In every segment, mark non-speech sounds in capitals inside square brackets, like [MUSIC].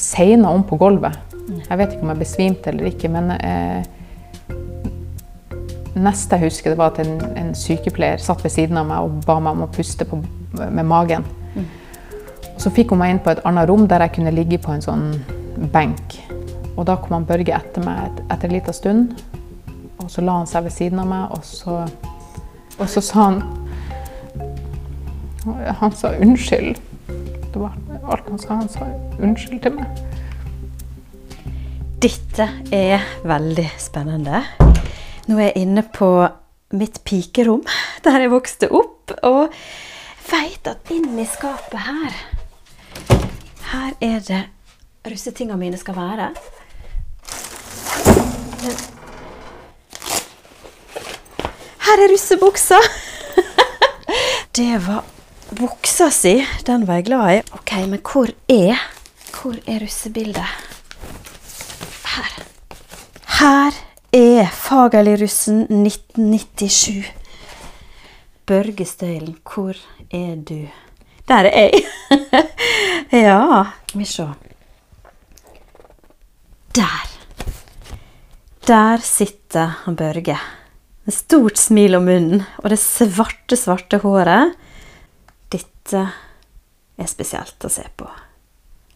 segna om på gulvet. Jeg vet ikke om jeg besvimte eller ikke, men eh, neste jeg husker, det var at en, en, sykepleier satt ved siden av meg og ba meg om å puste på, med magen. Mm. Så fikk hun meg inn på et annet rom der jeg kunne ligge på en sånn benk. Og da kom han Børge etter meg et, etter en liten stund. Og så la han seg ved siden av meg, og så, og så sa han Han sa unnskyld. Det var alt han sa. Han sa unnskyld til meg. Dette er veldig spennende. Nå er jeg inne på mitt pikerom, der jeg vokste opp. Og veit at inni skapet her Her er det russetinga mine skal være. Her er russebuksa! [LAUGHS] Det var buksa si. Den var jeg glad i. Ok, men hvor er Hvor er russebildet? Her. Her er Fagerli-russen 1997. Børge Støylen, hvor er du? Der er jeg. [LAUGHS] ja, vi se. Der. Der sitter han Børge. Med stort smil om munnen og det svarte, svarte håret. Dette er spesielt å se på.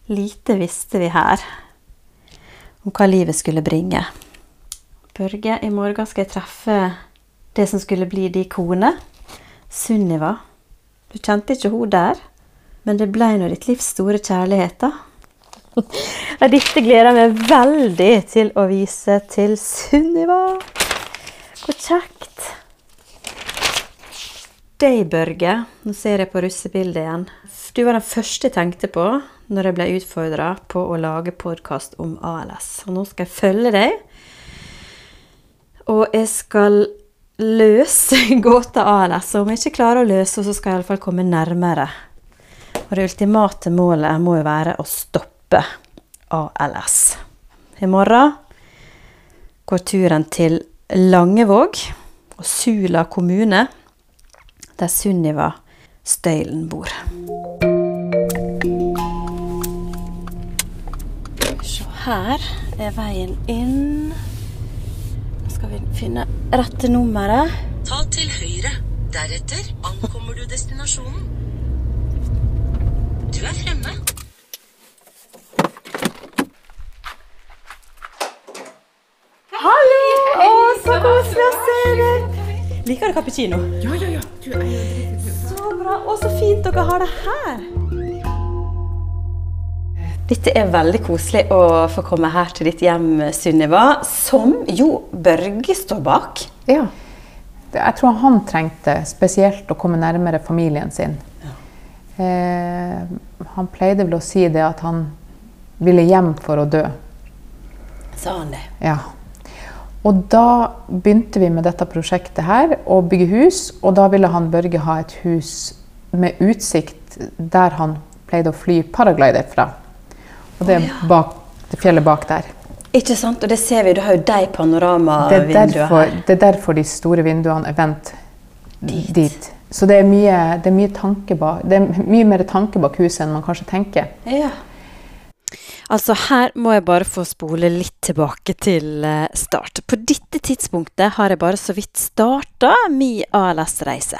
Lite visste vi her om hva livet skulle bringe. Børge, i morgen skal jeg treffe det som skulle bli din kone, Sunniva. Du kjente ikke hun der, men det ble nå ditt livs store kjærlighet, da. [LAUGHS] Dette gleder jeg meg veldig til å vise til Sunniva. Hvor kjekt. Deg, Børge. Nå ser jeg på russebildet igjen. Du var den første jeg tenkte på når jeg ble utfordra på å lage podkast om ALS. Og nå skal jeg følge deg. Og jeg skal løse [LAUGHS] gåta ALS. Og om jeg ikke klarer å løse så skal jeg iallfall komme nærmere. Og det ultimate målet må jo være å stoppe ALS. I morgen går turen til Langevåg og Sula kommune, der Sunniva Støylen bor. her er veien inn. Nå skal vi finne rette nummeret. Ta til høyre. Deretter ankommer du destinasjonen. Du er fremme. Hallo! Å, så koselig å se deg. Liker du cappuccino? Ja, ja, ja. Du er jo Så bra. Og så fint dere har det her. Dette er veldig koselig å få komme her til ditt hjem, Sunniva, som jo Børge står bak. Ja. Jeg tror han trengte spesielt å komme nærmere familien sin. Ja. Eh, han pleide vel å si det at han ville hjem for å dø. Sa han det? Ja. Og da begynte vi med dette prosjektet her, å bygge hus. Og da ville han Børge ha et hus med utsikt der han pleide å fly paraglider fra. Og det er bak, det fjellet bak der. Ikke sant, og det ser vi. Du har jo de panoramavinduene her. Det er derfor de store vinduene er vendt dit. dit. Så det er, mye, det, er mye tanke bak, det er mye mer tanke bak huset enn man kanskje tenker. Ja. Altså, her må jeg bare få spole litt tilbake til eh, start. På dette tidspunktet har jeg bare så vidt starta mi ALS-reise.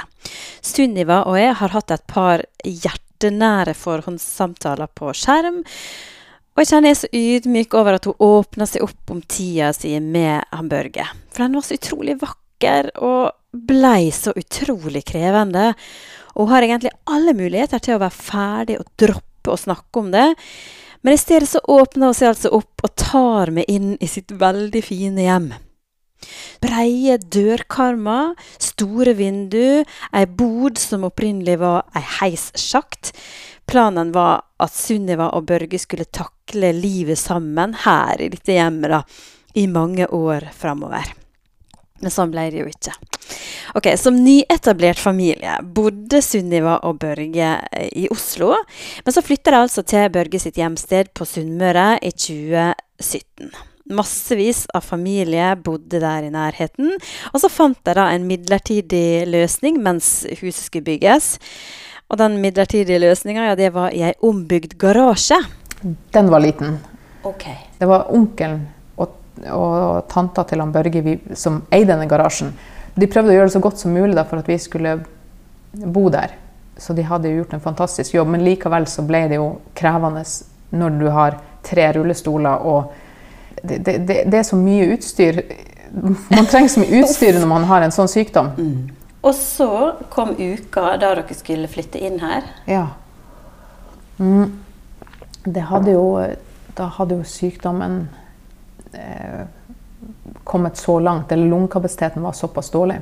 Sunniva og jeg har hatt et par hjertenære forhåndssamtaler på skjerm. Og jeg kjenner jeg er så ydmyk over at hun åpna seg opp om tida si med han Børge. For den var så utrolig vakker, og blei så utrolig krevende. Og hun har egentlig alle muligheter til å være ferdig og droppe å snakke om det. Men i stedet så åpner hun seg altså opp og tar meg inn i sitt veldig fine hjem. Breie dørkarmer, store vindu, ei bod som opprinnelig var ei heissjakt. Planen var at Sunniva og Børge skulle takle livet sammen her i dette hjemmet da, i mange år framover. Men sånn ble det jo ikke. Ok, Som nyetablert familie bodde Sunniva og Børge eh, i Oslo. Men så flytta de altså til Børge sitt hjemsted på Sunnmøre i 2017. Massevis av familie bodde der i nærheten. Og så fant de da en midlertidig løsning mens huset skulle bygges. Og den midlertidige løsninga, ja, det var i ei ombygd garasje. Den var liten. Ok. Det var onkelen og, og tanta til han Børge som eide denne garasjen. De prøvde å gjøre det så godt som mulig da, for at vi skulle bo der. Så de hadde jo gjort en fantastisk jobb, men likevel så ble det jo krevende når du har tre rullestoler og det, det, det, det er så mye utstyr. Man trenger så mye utstyr når man har en sånn sykdom. Og så kom uka da dere skulle flytte inn her. Ja. Mm. Det hadde jo, da hadde jo sykdommen eh, kommet så langt, eller lungekapasiteten var såpass dårlig,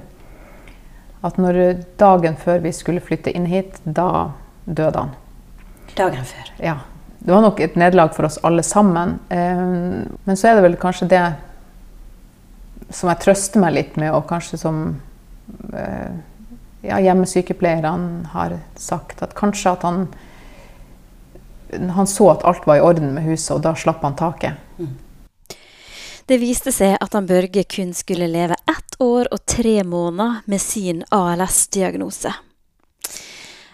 at når dagen før vi skulle flytte inn hit, da døde han. Dagen før. Ja. Det var nok et nederlag for oss alle sammen. Eh, men så er det vel kanskje det som jeg trøster meg litt med, og kanskje som eh, ja, hjemmesykepleierne har sagt, at kanskje at han han så at alt var i orden med huset, og da slapp han taket. Det viste seg at han Børge kun skulle leve ett år og tre måneder med sin ALS-diagnose.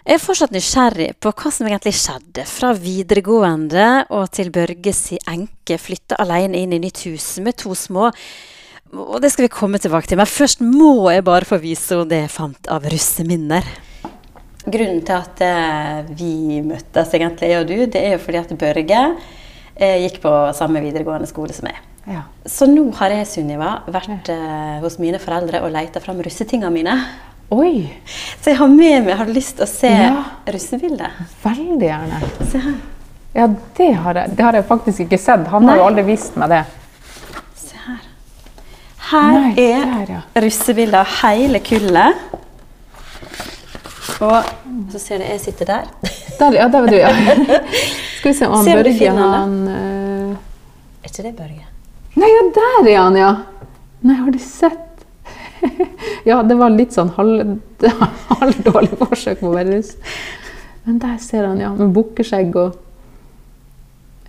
Jeg er fortsatt nysgjerrig på hva som egentlig skjedde fra videregående og til Børges enke flytta alene inn i nytt hus med to små. Og det skal vi komme tilbake til, men først må jeg bare få vise henne det jeg fant av russeminner. Grunnen til at eh, vi møttes, egentlig, jeg og du, det er jo fordi at Børge gikk på samme videregående skole som meg. Ja. Så nå har jeg, Sunniva, vært eh, hos mine foreldre og leita fram russetingene mine. Oi! Så jeg har med meg Har du lyst til å se Ja. russebildet? Veldig gjerne. Se her. Ja, det har, jeg, det har jeg faktisk ikke sett. Han har jo aldri vist meg det. Se her. Her Nei, er der, ja. russebildet av hele kullet. Og så ser du jeg sitter der. Der, ja, der var du, ja. [LAUGHS] Skal vi se om Se om Børge han, han eh, Er ikke det Børge? Nei, ja, der er han, ja! Nei, har du sett? [LAUGHS] ja, det var litt sånn halv- [LAUGHS] halvdårlig forsøk på å være russ. Men der ser han, ja. Med bukkeskjegg og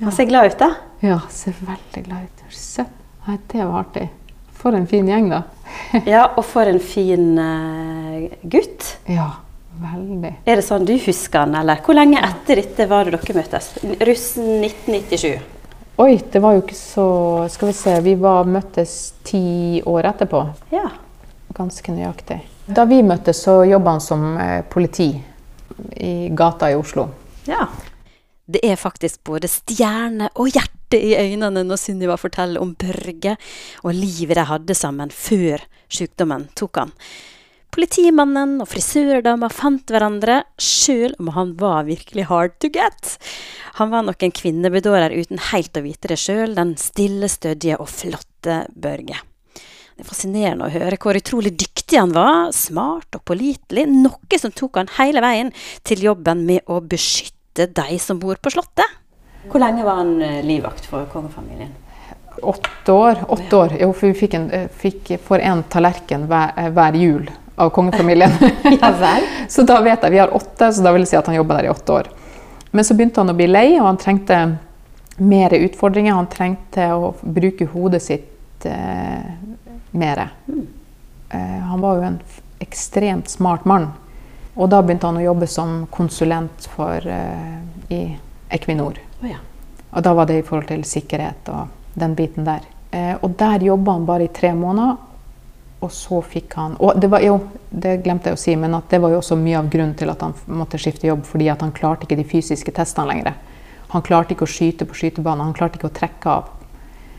Han ser glad ut, da. Ja, ser veldig glad ut. Har du sett? Nei, det var artig. For en fin gjeng, da. Ja, og for en fin uh, gutt. Ja, veldig. Er det sånn du husker han, eller? Hvor lenge etter dette var det dere møttes? Russen 1997. Oi, det var jo ikke så Skal vi se, vi var møttes ti år etterpå. Ja. Ganske nøyaktig. Da vi møttes, så jobba han som eh, politi i gata i Oslo. ja. Det er faktisk både stjerne og hjerte i øynene når Sunniva forteller om Børge og livet de hadde sammen før sykdommen tok han. Politimannen og frisørdama fant hverandre, sjøl om han var virkelig hard to get. Han var nok en kvinnebedårer uten helt å vite det sjøl, den stille, stødige og flotte Børge. Det er fascinerende å høre hvor utrolig dyktig han var, smart og pålitelig, noe som tok han hele veien til jobben med å beskytte de som bor på Slottet. Hvor lenge var han eh, livvakt for kongefamilien? Åtte år. åtte år. Jo, for vi fikk, en, eh, fikk for en tallerken hver, eh, hver jul av kongefamilien. [LAUGHS] Ja vel? så da vet jeg, Vi har åtte, så da vil jeg si at han jobba der i åtte år. Men så begynte han å bli lei, og han trengte mer utfordringer. Han trengte å bruke hodet sitt eh, mer. Eh, han var jo en ekstremt smart mann. Og da begynte han å jobbe som konsulent for, eh, i Equinor. Oh, ja. Og da var det i forhold til sikkerhet og den biten der. Eh, og der jobba han bare i tre måneder. Og så fikk han Og det var jo, det glemte jeg å si, men at det var jo også mye av grunnen til at han måtte skifte jobb, fordi at han klarte ikke de fysiske testene lenger. Han klarte ikke å skyte på skytebanen, han klarte ikke å trekke av.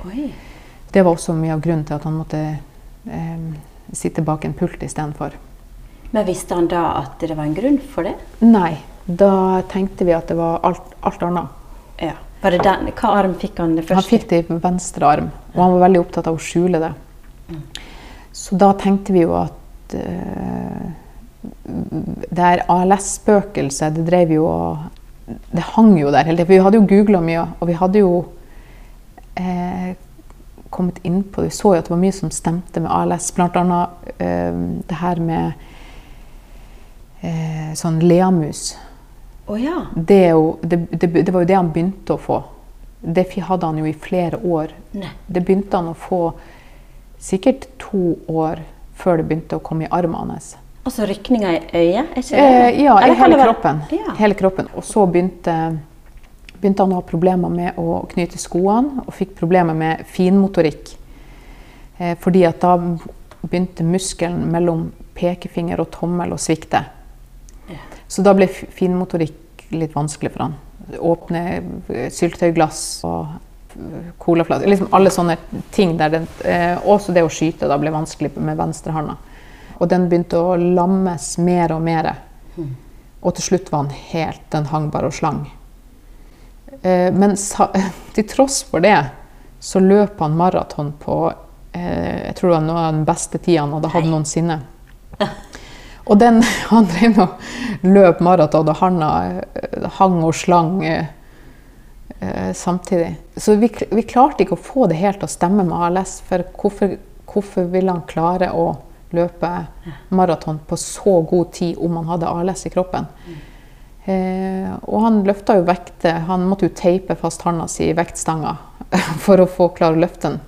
Oi. Det var også mye av grunnen til at han måtte eh, sitte bak en pult istedenfor. Men visste han da at det var en grunn for det? Nei, da tenkte vi at det var alt, alt annet. Ja. Var det den? Hva arm fikk han det første? Han fikk det i venstre arm, og han var veldig opptatt av å skjule det. Så da tenkte vi jo at uh, det her ALS-spøkelset, det drev jo og Det hang jo der hele. For vi hadde jo googla mye, og vi hadde jo eh, kommet inn på det. Vi så jo at det var mye som stemte med ALS, annet eh, det her med eh, sånn leamus. Oh, ja. Det, er jo, det, det, det var jo det han begynte å få. Det hadde han jo i flere år. Ne. Det begynte han å få sikkert to år før det begynte å komme i armene hans. Altså rykninger i øyet? Er ikke det? Eh, ja, i hele kroppen. Ja. hele kroppen. Og så begynte, begynte han å ha problemer med å knyte skoene, og fikk problemer med finmotorikk. Eh, fordi at da begynte muskelen mellom pekefinger og tommel å svikte. Så da ble finmotorikk litt vanskelig for han. Åpne eh, syltetøyglass og colaflasker. Liksom alle sånne ting. Der den, eh, også det å skyte da ble vanskelig med venstrehånda. Og den begynte å lammes mer og mer. Og til slutt var den helt Den hang bare og slang. Eh, men sa, [LAUGHS] til tross for det så løp han maraton på eh, Jeg tror det var noe av den beste tida han hadde hatt noensinne. [LAUGHS] Og den, [LAUGHS] han drev og løp maraton, og han eh, hang og slang eh, samtidig. Så vi, vi klarte ikke å få det helt til å stemme med ALS. For hvorfor, hvorfor ville han klare å løpe maraton på så god tid om han hadde ALS i kroppen? Eh, og han løfta jo vekter. Han måtte jo teipe fast handa si i vektstanga [LAUGHS] for å få klare å løfte den.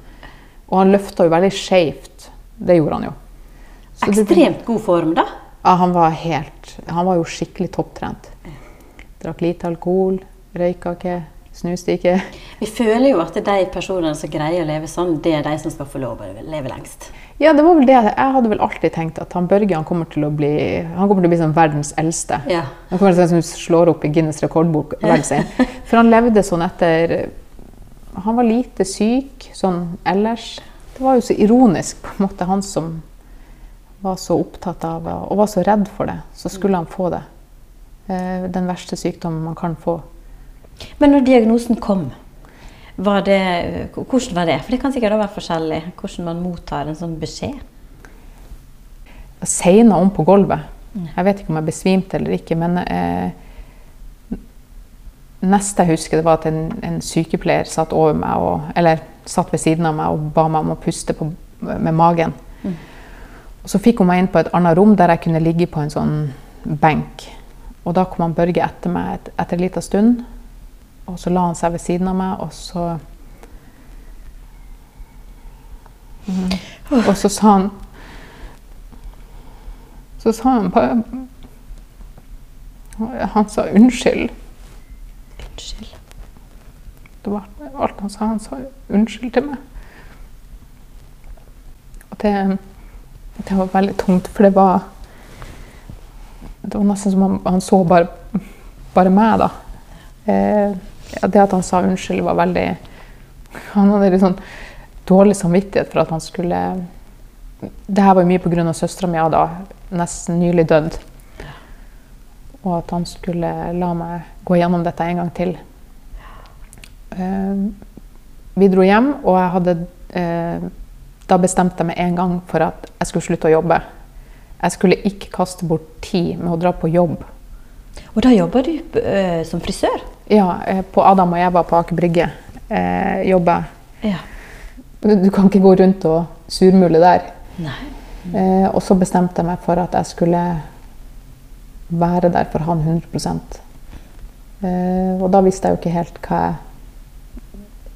Og han løfta jo veldig skeivt. Det gjorde han jo. Så Ekstremt god form, da. ja, han var helt Han var jo skikkelig topptrent. Drakk lite alkohol, røyka ikke, snuste ikke. Vi føler jo at de personene som greier å leve sånn, det er de som skal få lov å leve lengst. Ja, det var vel det. Jeg hadde vel alltid tenkt at han Børge han kommer til å bli Han kommer til å bli sånn verdens eldste. Ja. Han kommer til å sånn, slår opp i Guinness rekordbok sin. For han levde sånn etter Han var lite syk sånn ellers. Det var jo så ironisk, på en måte, han som var så opptatt av og var så redd for det. Så skulle han få det. Eh, Den verste sykdommen man kan få. Men når diagnosen kom, var det, hvordan var det? For det kan sikkert være forskjellig hvordan man mottar en sånn beskjed. Jeg segna om på gulvet. Jeg vet ikke om jeg besvimte eller ikke, men eh, neste jeg husker, det var at en, en sykepleier satt og, eller satt ved siden av meg og ba meg om å puste på, med magen. Og så fikk hun meg inn på et annet rom der jeg kunne ligge på en sånn benk. Og da kom han Børge etter meg et, etter en liten stund. Og så la han seg ved siden av meg, og så Mhm. Og så sa han Så sa han bare Han sa unnskyld. Unnskyld. Det var alt han sa. Han sa unnskyld til meg. Og det, det var veldig tungt, for det var Det var nesten som han, han så bare, bare meg, da. Eh, ja, det at han sa unnskyld, var veldig Han hadde litt sånn dårlig samvittighet for at han skulle Det her var jo mye pga. søstera mi da, nesten nylig dødd. Og at han skulle la meg gå gjennom dette en gang til. Uh, vi dro hjem, og jeg hadde uh, Da bestemte jeg meg en gang for at jeg skulle slutte å jobbe. Jeg skulle ikke kaste bort tid med å dra på jobb. Og da jobba du uh, som frisør? Ja, eh, på Adam og Eva på Aker Brygge eh, jobba. Ja. Du, du kan ikke gå rundt og surmule der. Nei. Eh, og så bestemte jeg meg for at jeg skulle være der for han 100 eh, Og da visste jeg jo ikke helt hva, jeg,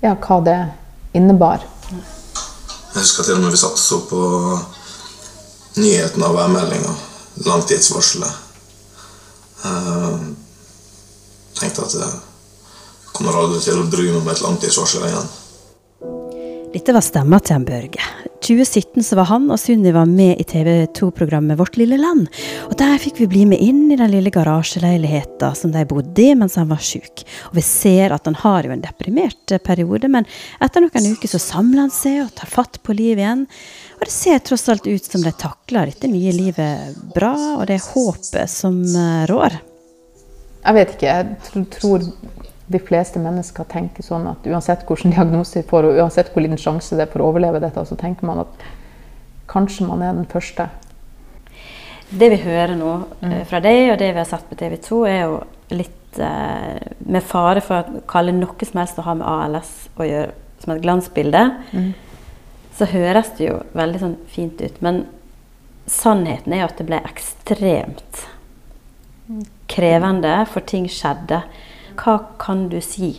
ja, hva det innebar. Jeg husker til og med vi satt og så på nyheten av værmeldinga. Langtidsvarselet. Uh, tenkte at jeg kommer aldri til å bry meg om et langtidsvarsel igjen. Dette var stemma til han Børge. 2017 så var han og Sunniva med i TV 2-programmet Vårt lille land. Og Der fikk vi bli med inn i den lille garasjeleiligheta som de bodde i mens han var syk. Og vi ser at han har jo en deprimert eh, periode, men etter noen uker så samler han seg og tar fatt på livet igjen. Og det ser tross alt ut som de takler dette nye livet bra, og det er håpet som eh, rår. Jeg vet ikke. Jeg tror de fleste mennesker tenker sånn at uansett hvilken diagnose de får, og uansett hvor liten sjanse det er for å overleve dette, så tenker man at kanskje man er den første. Det vi hører nå eh, fra deg, og det vi har sett på TV 2, er jo litt eh, med fare for å kalle noe som helst å ha med ALS å gjøre, som et glansbilde. Så høres det jo veldig sånn fint ut. Men sannheten er jo at det ble ekstremt krevende, for ting skjedde. Hva kan du si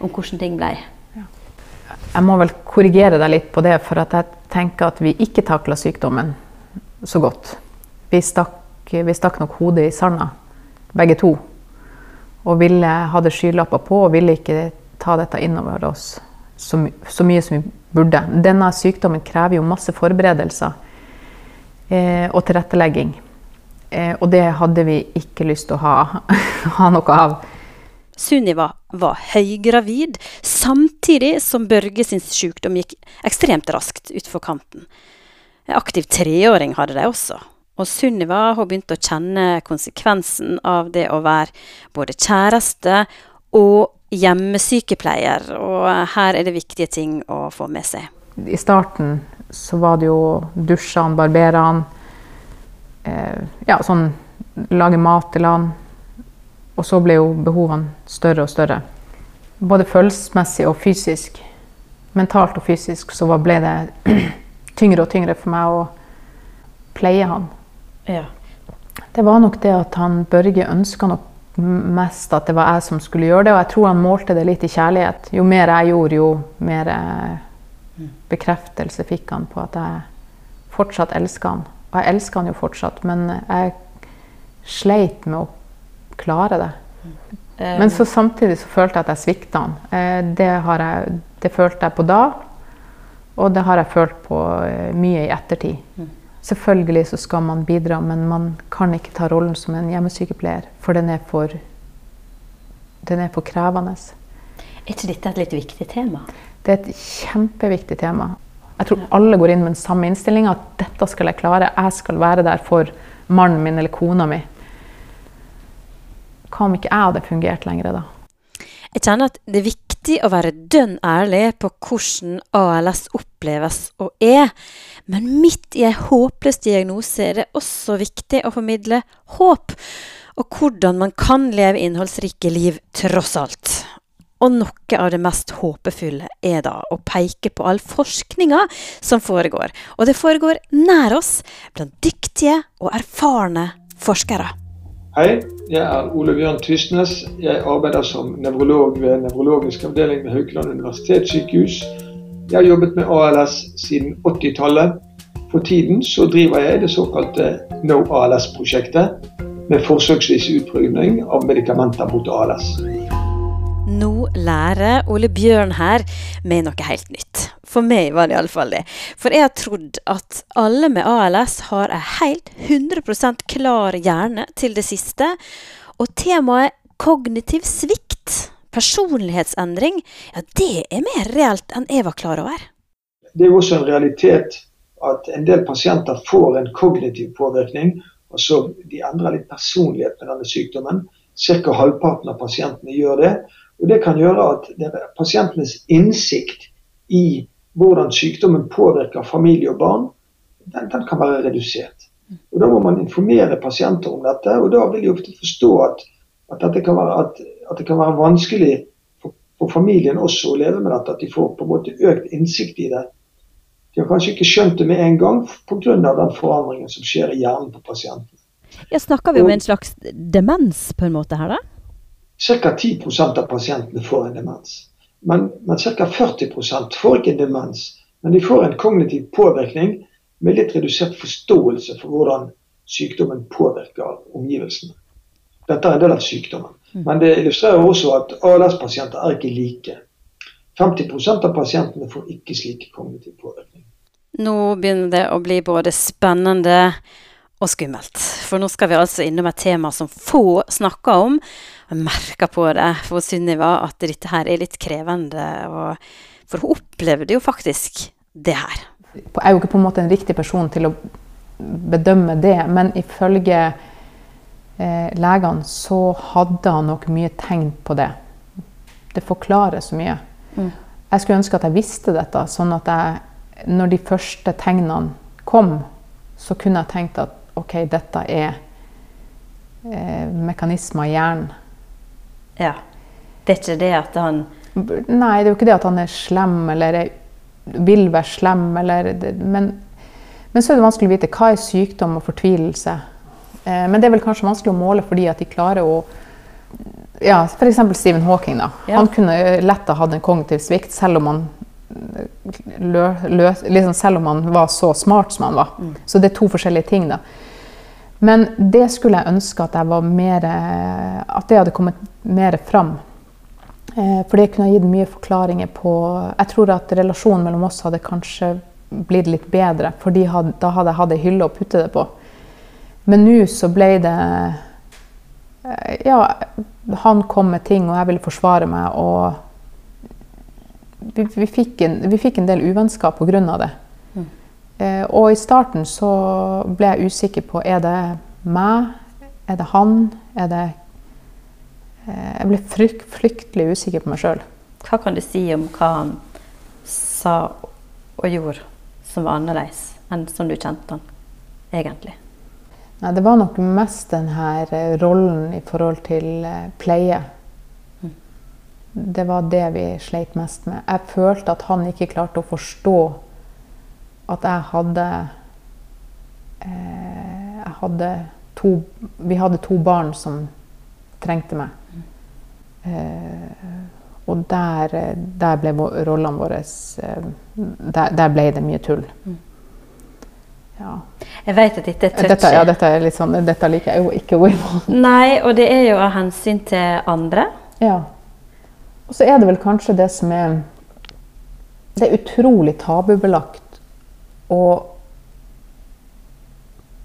om hvordan ting ble? Jeg må vel korrigere deg litt på det, for jeg tenker at vi ikke takla sykdommen så godt. Vi stakk, vi stakk nok hodet i sanda, begge to. Og ville, hadde skylapper på og ville ikke ta dette innover oss så, så mye som vi burde. Denne sykdommen krever jo masse forberedelser eh, og tilrettelegging. Eh, og det hadde vi ikke lyst til å ha, [LAUGHS] ha noe av. Sunniva var høygravid, samtidig som Børge sin sykdom gikk ekstremt raskt utfor kanten. En aktiv treåring hadde de også. Og Sunniva hun begynte å kjenne konsekvensen av det å være både kjæreste og hjemmesykepleier. Og her er det viktige ting å få med seg. I starten så var det jo dusjene, barberene, ja, sånn lage mat til han. Og så ble jo behovene større og større. Både følelsesmessig og fysisk. Mentalt og fysisk så ble det [CLEARS THROAT] tyngre og tyngre for meg å pleie han. Ja. Det var nok det at han Børge ønska nok mest at det var jeg som skulle gjøre det. Og jeg tror han målte det litt i kjærlighet. Jo mer jeg gjorde, jo mer eh, bekreftelse fikk han på at jeg fortsatt elska han. Og jeg elsker han jo fortsatt, men jeg sleit med å klare det. Men så samtidig så følte jeg at jeg svikta han. Eh, det, har jeg, det følte jeg på da, og det har jeg følt på eh, mye i ettertid. Selvfølgelig så skal man bidra, men man kan ikke ta rollen som en hjemmesykepleier, for den er for, den er for krevende. Er ikke dette et litt viktig tema? Det er et kjempeviktig tema. Jeg tror alle går inn med den samme innstillinga, at dette skal jeg klare. Jeg skal være der for mannen min eller kona mi. Hva om ikke jeg hadde fungert lenger da? Jeg kjenner at det er viktig å være dønn ærlig på hvordan ALS oppleves og er. Men midt i en håpløs diagnose er det også viktig å formidle håp, og hvordan man kan leve innholdsrike liv tross alt. Og noe av det mest håpefulle er da å peke på all forskninga som foregår. Og det foregår nær oss, blant dyktige og erfarne forskere. Hei, jeg er Ole Bjørn Tysnes. Jeg arbeider som nevrolog ved nevrologisk avdeling ved Haukeland universitetssykehus. Jeg har jobbet med ALS siden 80-tallet. For tiden så driver jeg det såkalte No ALS-prosjektet, med forsøksvis utprøving av medikamenter mot ALS. Nå lærer Ole Bjørn her meg noe helt nytt. For meg var det iallfall det. For jeg har trodd at alle med ALS har en helt 100% klar hjerne til det siste. Og temaet kognitiv svikt, personlighetsendring, ja, det er mer reelt enn jeg var klar over. Det er jo også en realitet at en del pasienter får en kognitiv påvirkning. altså De endrer litt personlighet med denne sykdommen. Ca. halvparten av pasientene gjør det. Og Det kan gjøre at pasientenes innsikt i hvordan sykdommen påvirker familie og barn, den, den, kan være redusert. Og Da må man informere pasienter om dette, og da vil de ofte forstå at, at, kan være, at, at det kan være vanskelig for, for, familien også å leve med dette, at de får på en måte økt innsikt i det. De har kanskje ikke skjønt det med en gang pga. den forandringen som skjer i hjernen på pasienten. Ja, Snakker vi om en slags demens på en måte her, da? Ca. 10% av pasientene får en demens. Men, men ca. 40 får ikke en demens. Men de får en kognitiv påvirkning med litt redusert forståelse for hvordan sykdommen påvirker omgivelsene. Dette er en del av sykdommen. Mm. Men det illustrerer også at ALS-pasienter er ikke like. 50% av pasientene får ikke slik kognitiv påvirkning. Nå begynner det å bli både spennende og skummelt. For nå skal vi altså innom et tema som få snakker om. Jeg merker på det for Sunniva at dette her er litt krevende. for hun opplevde jo faktisk det her. Jeg er jo ikke på en måte en riktig person til å bedømme det, men ifølge eh, legene så hadde han nok mye tegn på det. Det forklarer så mye. Mm. Jeg skulle ønske at jeg visste dette, sånn at jeg, når de første tegnene kom, så kunne jeg tenkt at OK, dette er eh, mekanismer i hjernen. Ja. Det er ikke det at han Nei, det er jo ikke det at han er slem eller vil være slem. Eller, men, men, så er det vanskelig å vite hva er sykdom og fortvilelse. Eh, men det er vel kanskje vanskelig å måle fordi at de klarer å ja, F.eks. Stephen Hawking. da. Ja. Han kunne lett ha hatt en kognitiv svikt selv om han lø, lø, liksom selv om han var så smart som han var. Mm. Så det er to forskjellige ting. da. Men det skulle jeg ønske at, jeg mer, at det hadde kommet mer fram. Eh, for det kunne ha gitt mye forklaringer på Jeg tror at relasjonen mellom oss hadde kanskje blitt litt bedre, for da hadde jeg hatt ei hylle å putte det på. Men nå så ble det eh, Ja, han kom med ting, og jeg ville forsvare meg, og vi, vi, fikk, en, vi fikk, en, del uvennskap pga. det. Mm. Eh, og i starten så ble jeg usikker på er det meg, er det han, er det eh, Jeg ble frykt, fryktelig usikker på meg sjøl. Hva kan du si om hva han sa og gjorde som var annerledes enn som du kjente han egentlig? Nei, det var nok mest denne eh, rollen i forhold til pleie det var det vi sleit mest med. Jeg følte at han ikke klarte å forstå at jeg hadde eh, Jeg hadde to Vi hadde to barn som trengte meg. Eh, og der, der, ble rollene våre eh, der, der, ble det mye tull. Ja. Jeg vet at dette er touchy. Dette, ja, dette, er litt sånn, dette liker jeg jo ikke å gå inn på. Nei, og det er jo av hensyn til andre. Ja. Og så er det vel kanskje det som er Det er utrolig tabubelagt. Og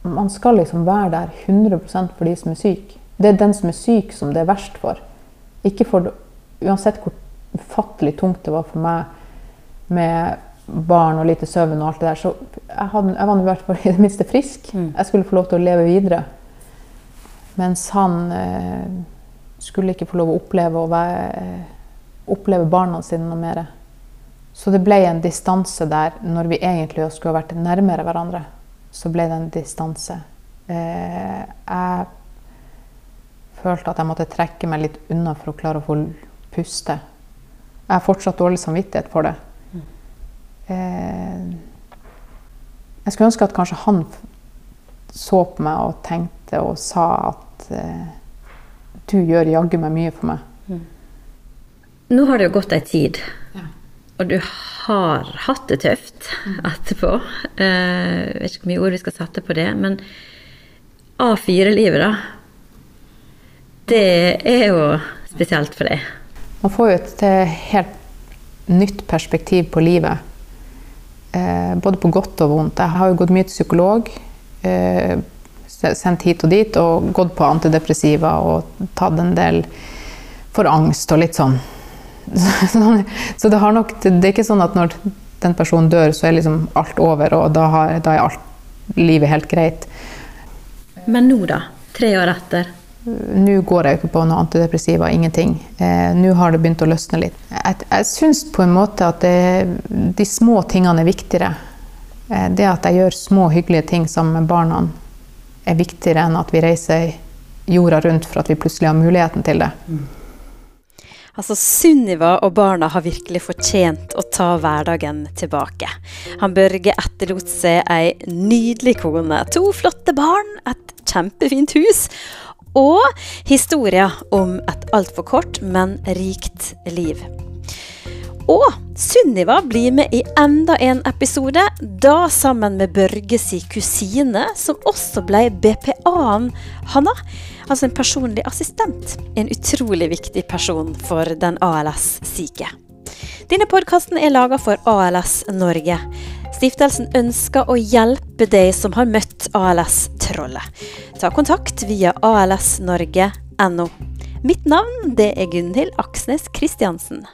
man skal liksom være der 100 for de som er syke. Det er den som er syk, som det er verst for. Ikke for Uansett hvor ufattelig tungt det var for meg med barn og lite søvn og alt det der, så jeg, hadde, jeg var i hvert fall i det minste frisk. Mm. Jeg skulle få lov til å leve videre. Mens han eh, skulle ikke få lov å oppleve å være oppleve barna sine noe mer. Så det ble en distanse der når vi egentlig skulle vært nærmere hverandre. Så ble det en distanse. Eh, jeg følte at jeg måtte trekke meg litt unna for å klare å få puste. Jeg har fortsatt dårlig samvittighet for det. Eh, jeg skulle ønske at kanskje han så på meg og tenkte og sa at eh, du gjør jaggu meg mye for meg. Mm. Nå har det jo gått ei tid. Og du har hatt det tøft mm. etterpå. Eh, jeg vet ikke hvor mye ord vi skal sette på det, men A4-livet, da. Det er jo spesielt for deg. Man får jo et helt nytt perspektiv på livet. Eh, både på godt og vondt. Jeg har jo gått mye til psykolog. Eh, sendt hit og dit, og gått på antidepressiva og tatt en del for angst og litt sånn [LAUGHS] Så det, har nok, det er ikke sånn at når den personen dør, så er liksom alt over, og da, har, da er alt livet helt greit. Men nå, da? Tre år etter? Nå går jeg ikke på noe antidepressiva, ingenting. Eh, nå har det begynt å løsne litt. Jeg, jeg syns på en måte at det, de små tingene er viktigere. Eh, det at jeg gjør små, hyggelige ting sammen med barna, er viktigere enn at vi reiser jorda rundt for at vi plutselig har muligheten til det. Mm. Altså, Sunniva og barna har virkelig fortjent å ta hverdagen tilbake. Han Børge etterlot seg ei nydelig kone, to flotte barn, et kjempefint hus og historier om et altfor kort, men rikt liv. Og Sunniva blir med i enda en episode, da sammen med Børge si kusine, som også ble BPA-en Hanna altså en personlig assistent. En utrolig viktig person for den ALS-syke. Denne podkasten er laga for ALS Norge. Stiftelsen ønsker å hjelpe deg som har møtt ALS-trollet. Ta kontakt via alsnorge.no. Mitt navn det er Gunhild Aksnes Kristiansen.